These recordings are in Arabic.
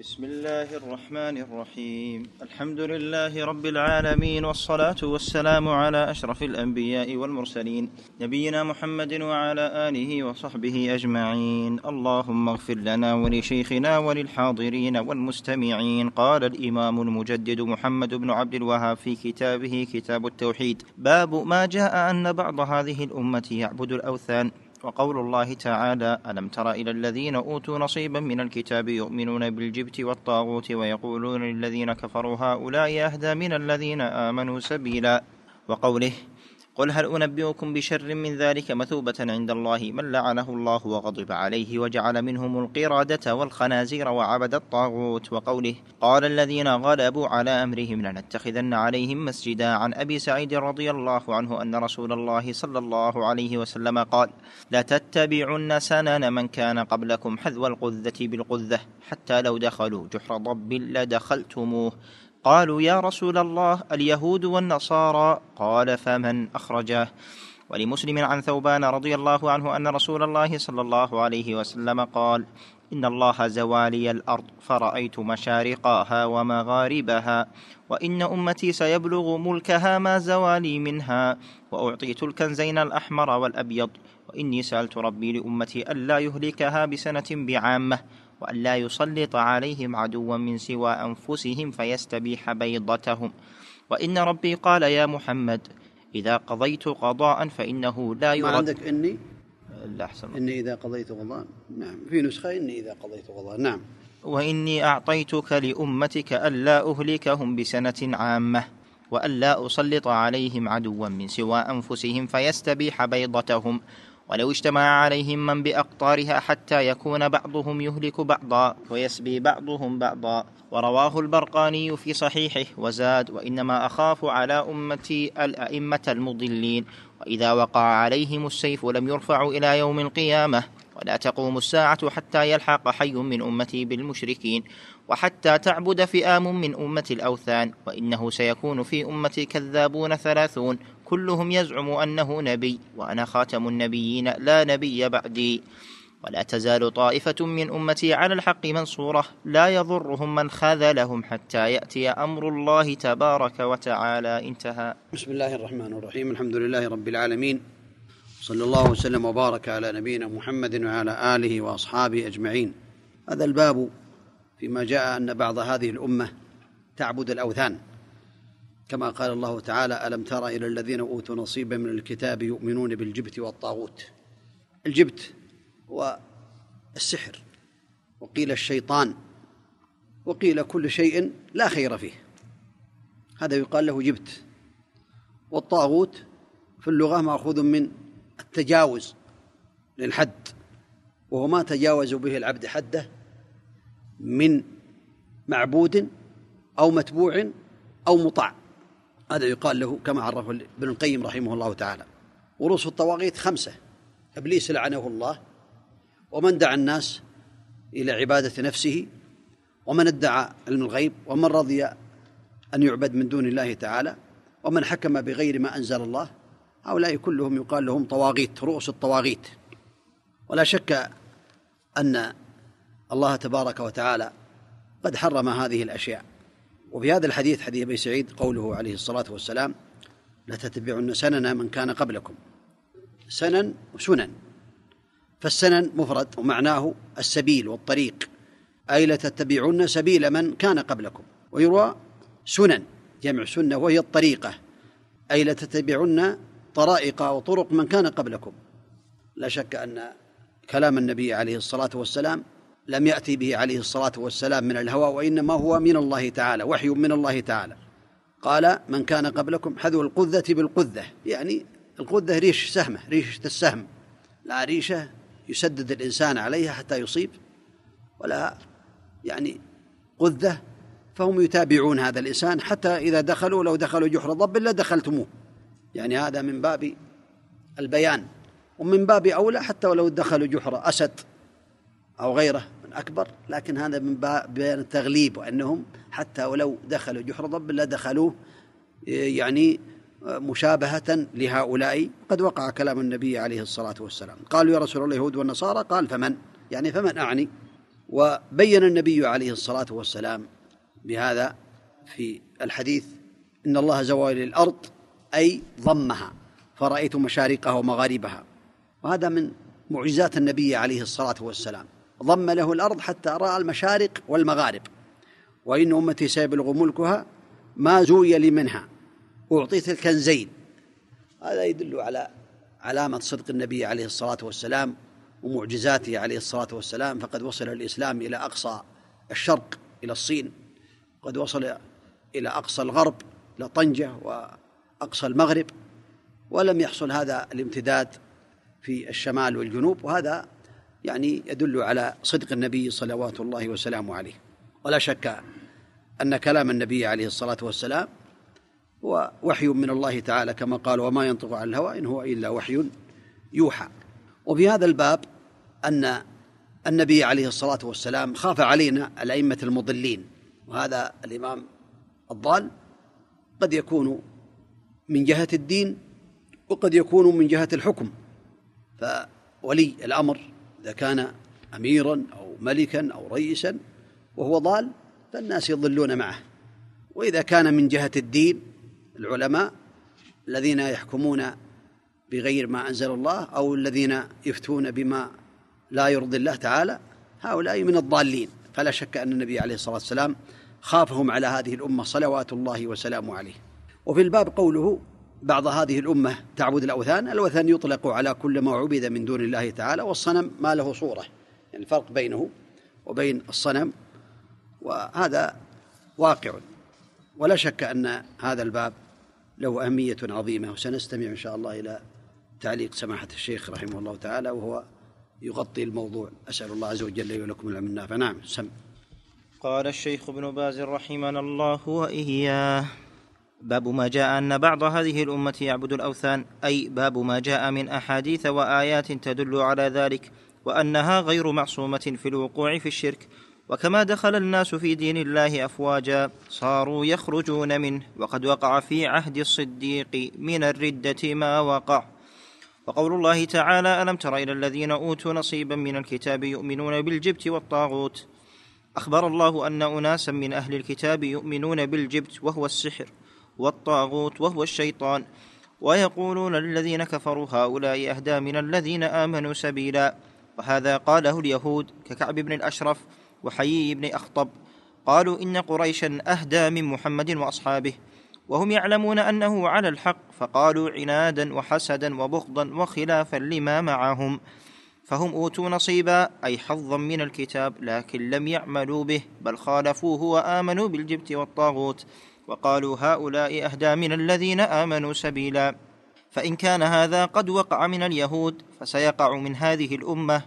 بسم الله الرحمن الرحيم. الحمد لله رب العالمين والصلاة والسلام على أشرف الأنبياء والمرسلين نبينا محمد وعلى آله وصحبه أجمعين. اللهم اغفر لنا ولشيخنا وللحاضرين والمستمعين. قال الإمام المجدد محمد بن عبد الوهاب في كتابه كتاب التوحيد باب ما جاء أن بعض هذه الأمة يعبد الأوثان. وقول الله تعالى ألم تر إلى الذين أوتوا نصيبا من الكتاب يؤمنون بالجبت والطاغوت ويقولون للذين كفروا هؤلاء أهدى من الذين آمنوا سبيلا. وقوله قل هل أنبئكم بشر من ذلك مثوبة عند الله من لعنه الله وغضب عليه وجعل منهم القردة والخنازير وعبد الطاغوت وقوله قال الذين غلبوا على أمرهم لنتخذن عليهم مسجدا عن أبي سعيد رضي الله عنه أن رسول الله صلى الله عليه وسلم قال لتتبعن سنن من كان قبلكم حذو القذة بالقذة حتى لو دخلوا جحر ضب لدخلتموه قالوا يا رسول الله اليهود والنصارى؟ قال فمن أخرجه؟ ولمسلم عن ثوبان رضي الله عنه أن رسول الله صلى الله عليه وسلم قال إن الله زوالي الأرض فرأيت مشارقها ومغاربها وإن أمتي سيبلغ ملكها ما زوالي منها واعطيت الكنزين الأحمر والأبيض وإني سألت ربي لأمتي ألا يهلكها بسنة بعامة وأن لا يسلط عليهم عدوا من سوى أنفسهم فيستبيح بيضتهم. وإن ربي قال يا محمد إذا قضيت قضاء فإنه لا يرد. ما عندك إني؟ لا أحسن إني إذا قضيت قضاء. نعم في نسخة إني إذا قضيت قضاء. نعم. وإني أعطيتك لأمتك ألا أهلكهم بسنة عامة وألا أسلط عليهم عدوا من سوى أنفسهم فيستبيح بيضتهم. ولو اجتمع عليهم من بأقطارها حتى يكون بعضهم يهلك بعضا ويسبي بعضهم بعضا. ورواه البرقاني في صحيحه وزاد وإنما أخاف على امتي الأئمة المضلين. وإذا وقع عليهم السيف لم يرفع إلى يوم القيامة. ولا تقوم الساعة حتى يلحق حي من أمتي بالمشركين. وحتى تعبد فئام من أمة الأوثان. وإنه سيكون في أمتي كذابون ثلاثون. كلهم يزعم أنه نبي وأنا خاتم النبيين لا نبي بعدي. ولا تزال طائفة من أمتي على الحق منصورة لا يضرهم من خذلهم حتى يأتي أمر الله تبارك وتعالى. انتهى. بسم الله الرحمن الرحيم. الحمد لله رب العالمين. صلى الله وسلم وبارك على نبينا محمد وعلى آله وأصحابه أجمعين. هذا الباب فيما جاء أن بعض هذه الأمة تعبد الأوثان. كما قال الله تعالى ألم تر إلى الذين أوتوا نصيبا من الكتاب يؤمنون بالجبت والطاغوت. الجبت هو السحر. وقيل الشيطان. وقيل كل شيء لا خير فيه. هذا يقال له جبت. والطاغوت في اللغة مأخوذ من التجاوز للحد. وهو ما تجاوز به العبد حده من معبود أو متبوع أو مطاع. هذا يقال له كما عرفه ابن القيم رحمه الله تعالى. ورؤوس الطواغيت خمسة. إبليس لعنه الله ومن دعا الناس إلى عبادة نفسه ومن ادعى علم الغيب ومن رضي أن يعبد من دون الله تعالى ومن حكم بغير ما أنزل الله. هؤلاء كلهم يقال لهم طواغيت رؤوس الطواغيت. ولا شك أن الله تبارك وتعالى قد حرم هذه الأشياء. وفي هذا الحديث حديث أبي سعيد قوله عليه الصلاة والسلام لتتبعن سنن من كان قبلكم. سنن وسنن. فالسنن مفرد ومعناه السبيل والطريق. أي لتتبعن سبيل من كان قبلكم. ويروى سنن جمع سنة وهي الطريقة. أي لتتبعن طرائق وطرق من كان قبلكم. لا شك أن كلام النبي عليه الصلاة والسلام لم يأتي به عليه الصلاة والسلام من الهوى وإنما هو من الله تعالى وحي من الله تعالى. قال من كان قبلكم حذو القذة بالقذة. يعني القذة ريش سهمة ريشة السهم. لا ريشة يسدد الإنسان عليها حتى يصيب ولا يعني قذة فهم يتابعون هذا الإنسان حتى إذا دخلوا لو دخلوا جحر ضب لدخلتموه يعني هذا من باب البيان. ومن باب أولى حتى ولو دخلوا جحر أسد أو غيره أكبر لكن هذا من بيان التغليب وأنهم حتى ولو دخلوا جحر ضب لدخلوه يعني مشابهة لهؤلاء. قد وقع كلام النبي عليه الصلاة والسلام. قالوا يا رسول الله اليهود والنصارى؟ قال فمن؟ يعني فمن أعني؟ وبين النبي عليه الصلاة والسلام بهذا في الحديث إن الله زوى الأرض أي ضمها فرأيت مشارقها ومغاربها. وهذا من معجزات النبي عليه الصلاة والسلام. ضم له الأرض حتى رأى المشارق والمغارب. وإن أمتي سيبلغ ملكها ما زوي لي منها. أعطيت الكنزين هذا يدل على علامة صدق النبي عليه الصلاة والسلام ومعجزاته عليه الصلاة والسلام. فقد وصل الإسلام إلى أقصى الشرق إلى الصين. قد وصل إلى أقصى الغرب إلى طنجة وأقصى المغرب. ولم يحصل هذا الامتداد في الشمال والجنوب. وهذا يعني يدل على صدق النبي صلوات الله وسلامه عليه. ولا شك أن كلام النبي عليه الصلاة والسلام هو وحي من الله تعالى كما قال وما ينطق عن الهوى إن هو إلا وحي يوحى. وفي هذا الباب أن النبي عليه الصلاة والسلام خاف علينا الأئمة المضلين وهذا الإمام الضال قد يكون من جهة الدين وقد يكون من جهة الحكم. فولي الأمر إذا كان أميرا أو ملكا أو رئيسا وهو ضال فالناس يضلون معه. وإذا كان من جهة الدين العلماء الذين يحكمون بغير ما أنزل الله أو الذين يفتون بما لا يرضي الله تعالى هؤلاء من الضالين. فلا شك أن النبي عليه الصلاة والسلام خافهم على هذه الأمة صلوات الله وسلامه عليه. وفي الباب قوله بعض هذه الأمة تعبد الأوثان الوثن يطلق على كل ما عبد من دون الله تعالى والصنم ما له صورة. يعني الفرق بينه وبين الصنم وهذا واقع. ولا شك أن هذا الباب له أهمية عظيمة وسنستمع إن شاء الله إلى تعليق سماحة الشيخ رحمه الله تعالى وهو يغطي الموضوع. أسأل الله عز وجل لي ولكم العلم النافع. نعم سم. قال الشيخ ابن باز رحمنا الله وإياه. باب ما جاء أن بعض هذه الأمة يعبد الأوثان أي باب ما جاء من أحاديث وآيات تدل على ذلك وأنها غير معصومة في الوقوع في الشرك. وكما دخل الناس في دين الله أفواجا صاروا يخرجون منه وقد وقع في عهد الصديق من الردة ما وقع. وقول الله تعالى ألم تر إلى الذين أوتوا نصيبا من الكتاب يؤمنون بالجبت والطاغوت؟ أخبر الله أن أناسا من أهل الكتاب يؤمنون بالجبت وهو السحر. والطاغوت وهو الشيطان. ويقولون للذين كفروا هؤلاء أهدى من الذين آمنوا سبيلا. وهذا قاله اليهود ككعب بن الأشرف وحيي بن أخطب. قالوا إن قريشا أهدى من محمد وأصحابه. وهم يعلمون أنه على الحق فقالوا عنادا وحسدا وبغضا وخلافا لما معهم. فهم أوتوا نصيبا أي حظا من الكتاب لكن لم يعملوا به بل خالفوه وآمنوا بالجبت والطاغوت. وقالوا هؤلاء أهدى من الذين آمنوا سبيلا. فإن كان هذا قد وقع من اليهود فسيقع من هذه الأمة.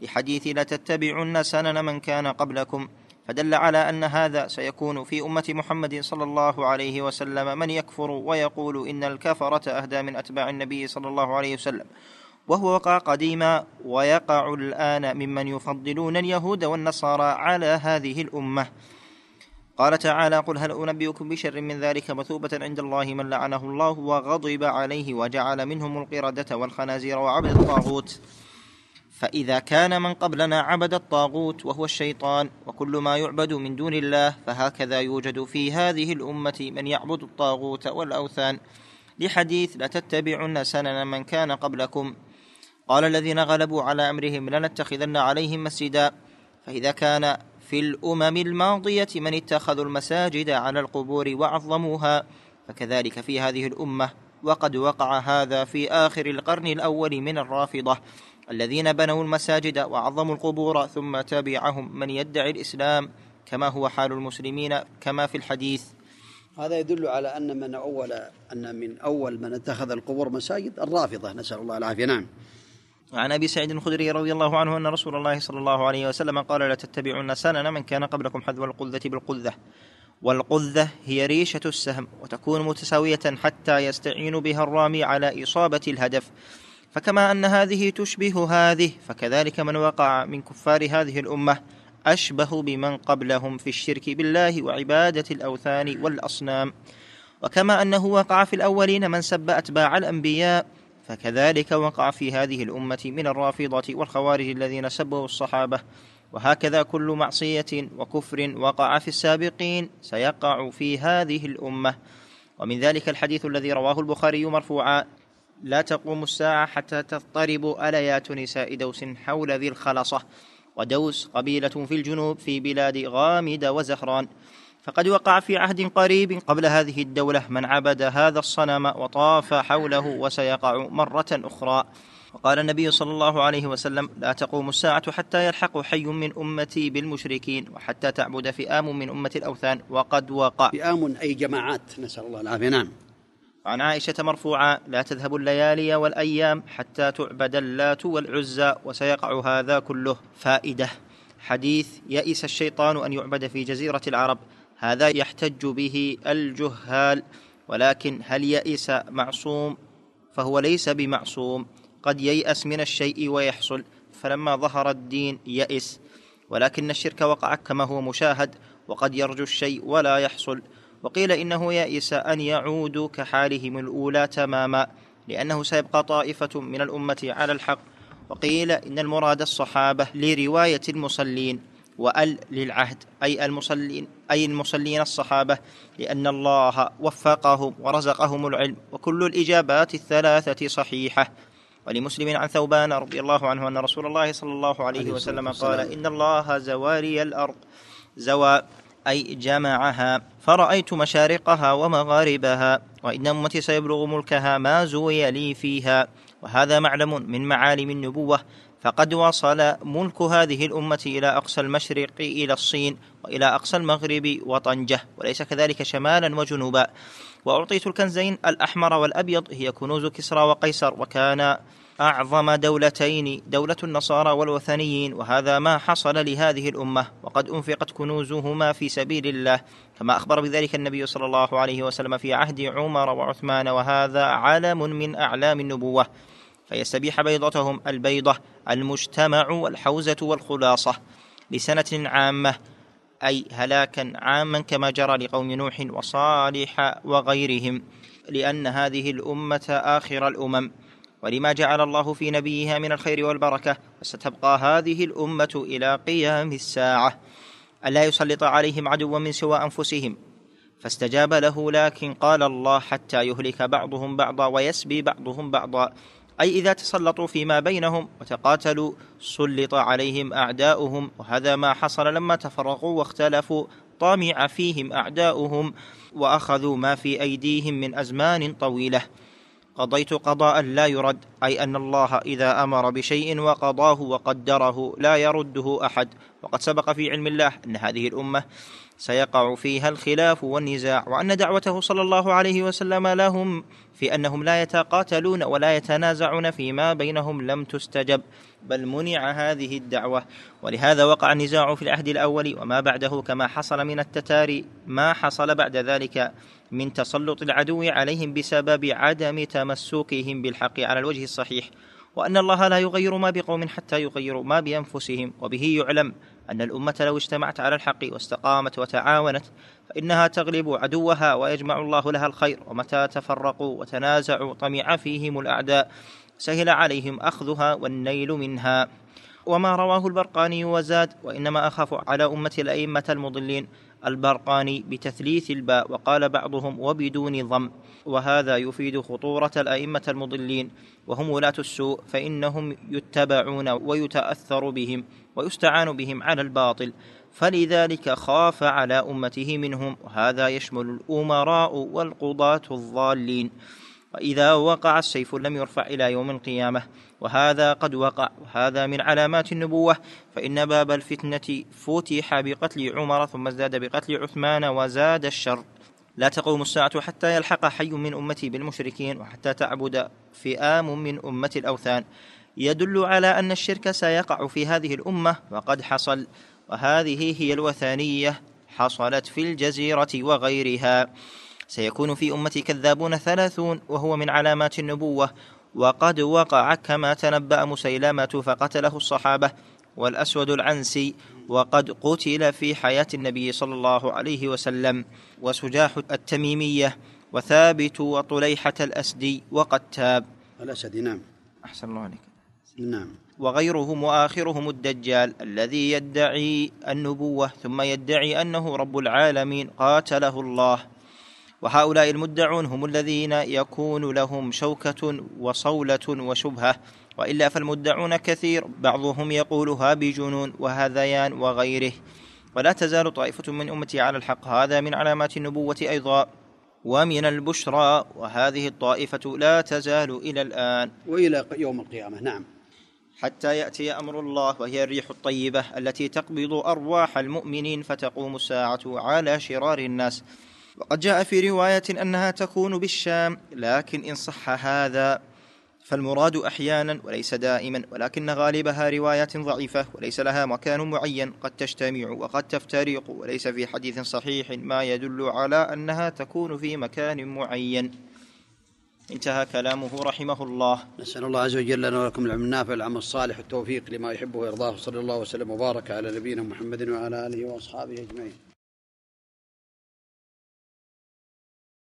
لحديث لتتبعن سنن من كان قبلكم. فدل على أن هذا سيكون في أمة محمد صلى الله عليه وسلم من يكفر ويقول إن الكفرة أهدى من أتباع النبي صلى الله عليه وسلم. وهو وقع قديما ويقع الآن ممن يفضلون اليهود والنصارى على هذه الأمة. قال تعالى قل هل أنبئكم بشر من ذلك مثوبة عند الله من لعنه الله وغضب عليه وجعل منهم القردة والخنازير وعبد الطاغوت. فإذا كان من قبلنا عبد الطاغوت وهو الشيطان وكل ما يعبد من دون الله فهكذا يوجد في هذه الأمة من يعبد الطاغوت والأوثان. لحديث لتتبعن سنن من كان قبلكم. قال الذين غلبوا على أمرهم لنتخذن عليهم مسجدا. فإذا كان في الأمم الماضية من اتخذوا المساجد على القبور وعظموها فكذلك في هذه الأمة وقد وقع هذا في آخر القرن الأول من الرافضة. الذين بنوا المساجد وعظموا القبور ثم تبعهم من يدعي الإسلام كما هو حال المسلمين كما في الحديث. هذا يدل على أن من أول أن من أول من اتخذ القبور مساجد الرافضة. نسأل الله العافية. نعم. عن أبي سعيد الخدري رضي الله عنه أن رسول الله صلى الله عليه وسلم قال لا تتبعون سنن من كان قبلكم حذو القذة بالقذة. والقذة هي ريشة السهم وتكون متساوية حتى يستعين بها الرامي على إصابة الهدف. فكما أن هذه تشبه هذه فكذلك من وقع من كفار هذه الأمة أشبه بمن قبلهم في الشرك بالله وعبادة الأوثان والأصنام. وكما أنه وقع في الأولين من سب أتباع الأنبياء فكذلك وقع في هذه الأمة من الرافضة والخوارج الذين سبوا الصحابة. وهكذا كل معصية وكفر وقع في السابقين سيقع في هذه الأمة. ومن ذلك الحديث الذي رواه البخاري مرفوعا لا تقوم الساعة حتى تضطرب أليات نساء دوس حول ذي الخلصه ودوس قبيلة في الجنوب في بلاد غامد وزهران. فقد وقع في عهد قريب قبل هذه الدولة من عبد هذا الصنم وطاف حوله وسيقع مرة أخرى. وقال النبي صلى الله عليه وسلم لا تقوم الساعة حتى يلحق حي من أمتي بالمشركين وحتى تعبد فئام من أمة الأوثان وقد وقع. فئام أي جماعات نسأل الله العافية. نعم. عن عائشة مرفوعا لا تذهب الليالي والأيام حتى تعبد اللات والعزى وسيقع هذا كله. فائدة. حديث يئس الشيطان أن يعبد في جزيرة العرب. هذا يحتج به الجهال ولكن هل يئس معصوم؟ فهو ليس بمعصوم قد ييأس من الشيء ويحصل فلما ظهر الدين يئس. ولكن الشرك وقع كما هو مشاهد وقد يرجو الشيء ولا يحصل. وقيل إنه يئس أن يعودوا كحالهم الأولى تماما لأنه سيبقى طائفة من الأمة على الحق. وقيل إن المراد الصحابة لرواية المصلين. وأل للعهد أي المصلين أي المصلين الصحابة لأن الله وفقهم ورزقهم العلم وكل الإجابات الثلاثة صحيحة. ولمسلم عن ثوبان رضي الله عنه أن رسول الله صلى الله عليه وسلم قال إن الله زواري الأرض زوى أي جمعها فرأيت مشارقها ومغاربها وإن أمتي سيبلغ ملكها ما زوي لي فيها وهذا معلم من معالم النبوة فقد وصل ملك هذه الأمة إلى أقصى المشرق إلى الصين وإلى أقصى المغرب وطنجة وليس كذلك شمالا وجنوبا. وأعطيت الكنزين الأحمر والأبيض هي كنوز كسرى وقيصر وكان أعظم دولتين دولة النصارى والوثنيين وهذا ما حصل لهذه الأمة. وقد أنفقت كنوزهما في سبيل الله كما أخبر بذلك النبي صلى الله عليه وسلم في عهد عمر وعثمان وهذا علم من أعلام النبوة. فيستبيح بيضتهم البيضة المجتمع والحوزة والخلاصة لسنة عامة أي هلاكا عاما كما جرى لقوم نوح وصالح وغيرهم لأن هذه الأمة آخر الأمم. ولما جعل الله في نبيها من الخير والبركة وستبقى هذه الأمة إلى قيام الساعة. ألا يسلط عليهم عدوا من سوى أنفسهم؟ فاستجاب له لكن قال الله حتى يهلك بعضهم بعضا ويسبي بعضهم بعضا. أي إذا تسلطوا فيما بينهم وتقاتلوا سلط عليهم أعداؤهم. وهذا ما حصل لما تفرقوا واختلفوا. طامع فيهم أعداؤهم وأخذوا ما في أيديهم من أزمان طويلة. قضيت قضاء لا يرد أي أن الله إذا أمر بشيء وقضاه وقدره لا يرده أحد. وقد سبق في علم الله أن هذه الأمة سيقع فيها الخلاف والنزاع وأن دعوته صلى الله عليه وسلم لهم في أنهم لا يتقاتلون ولا يتنازعون فيما بينهم لم تستجب بل منع هذه الدعوة. ولهذا وقع النزاع في العهد الأول وما بعده كما حصل من التتار ما حصل بعد ذلك من تسلط العدو عليهم بسبب عدم تمسكهم بالحق على الوجه الصحيح. وأن الله لا يغير ما بقوم حتى يغيروا ما بأنفسهم وبه يعلم أن الأمة لو اجتمعت على الحق واستقامت وتعاونت فإنها تغلب عدوها ويجمع الله لها الخير ومتى تفرقوا وتنازعوا طمع فيهم الأعداء سهل عليهم أخذها والنيل منها. وما رواه البرقاني وزاد وإنما أخاف على أمة الأئمة المضلين. البرقاني بتثليث الباء وقال بعضهم وبدون ضم. وهذا يفيد خطورة الأئمة المضلين. وهم ولاة السوء فإنهم يتبعون ويتأثر بهم. ويستعان بهم على الباطل. فلذلك خاف على أمته منهم وهذا يشمل الأمراء والقضاة الضالين. وإذا وقع السيف لم يرفع إلى يوم القيامة. وهذا قد وقع وهذا من علامات النبوة. فإن باب الفتنة فتح بقتل عمر ثم ازداد بقتل عثمان وزاد الشر. لا تقوم الساعة حتى يلحق حي من أمتي بالمشركين وحتى تعبد فئام من أمة الأوثان. يدل على أن الشرك سيقع في هذه الأمة وقد حصل وهذه هي الوثانية حصلت في الجزيرة وغيرها. سيكون في أمتي كذابون ثلاثون وهو من علامات النبوة وقد وقع كما تنبأ مسيلمة فقتله الصحابة والأسود العنسي وقد قتل في حياة النبي صلى الله عليه وسلم. وسجاح التميمية وثابت وطليحة الأسدي وقد تاب الأسدي نعم. أحسن الله عليك. نعم. وغيرهم وآخرهم الدجال الذي يدعي النبوة ثم يدعي أنه رب العالمين قاتله الله. وهؤلاء المدعون هم الذين يكون لهم شوكة وصولة وشبهة. وإلا فالمدعون كثير بعضهم يقولها بجنون وهذيان وغيره. ولا تزال طائفة من أمتي على الحق. هذا من علامات النبوة أيضا. ومن البشرى وهذه الطائفة لا تزال إلى الآن. وإلى يوم القيامة. نعم. حتى يأتي أمر الله وهي الريح الطيبة التي تقبض أرواح المؤمنين فتقوم الساعة على شرار الناس. وقد جاء في رواية أنها تكون بالشام لكن إن صح هذا فالمراد أحيانا وليس دائما ولكن غالبها روايات ضعيفة وليس لها مكان معين قد تجتمع وقد تفترق وليس في حديث صحيح ما يدل على أنها تكون في مكان معين. انتهى كلامه رحمه الله. نسأل الله عز وجل لنا ولكم العلم النافع العمل الصالح التوفيق لما يحبه ويرضاه صلى الله وسلم وبارك على نبينا محمد وعلى آله وأصحابه أجمعين.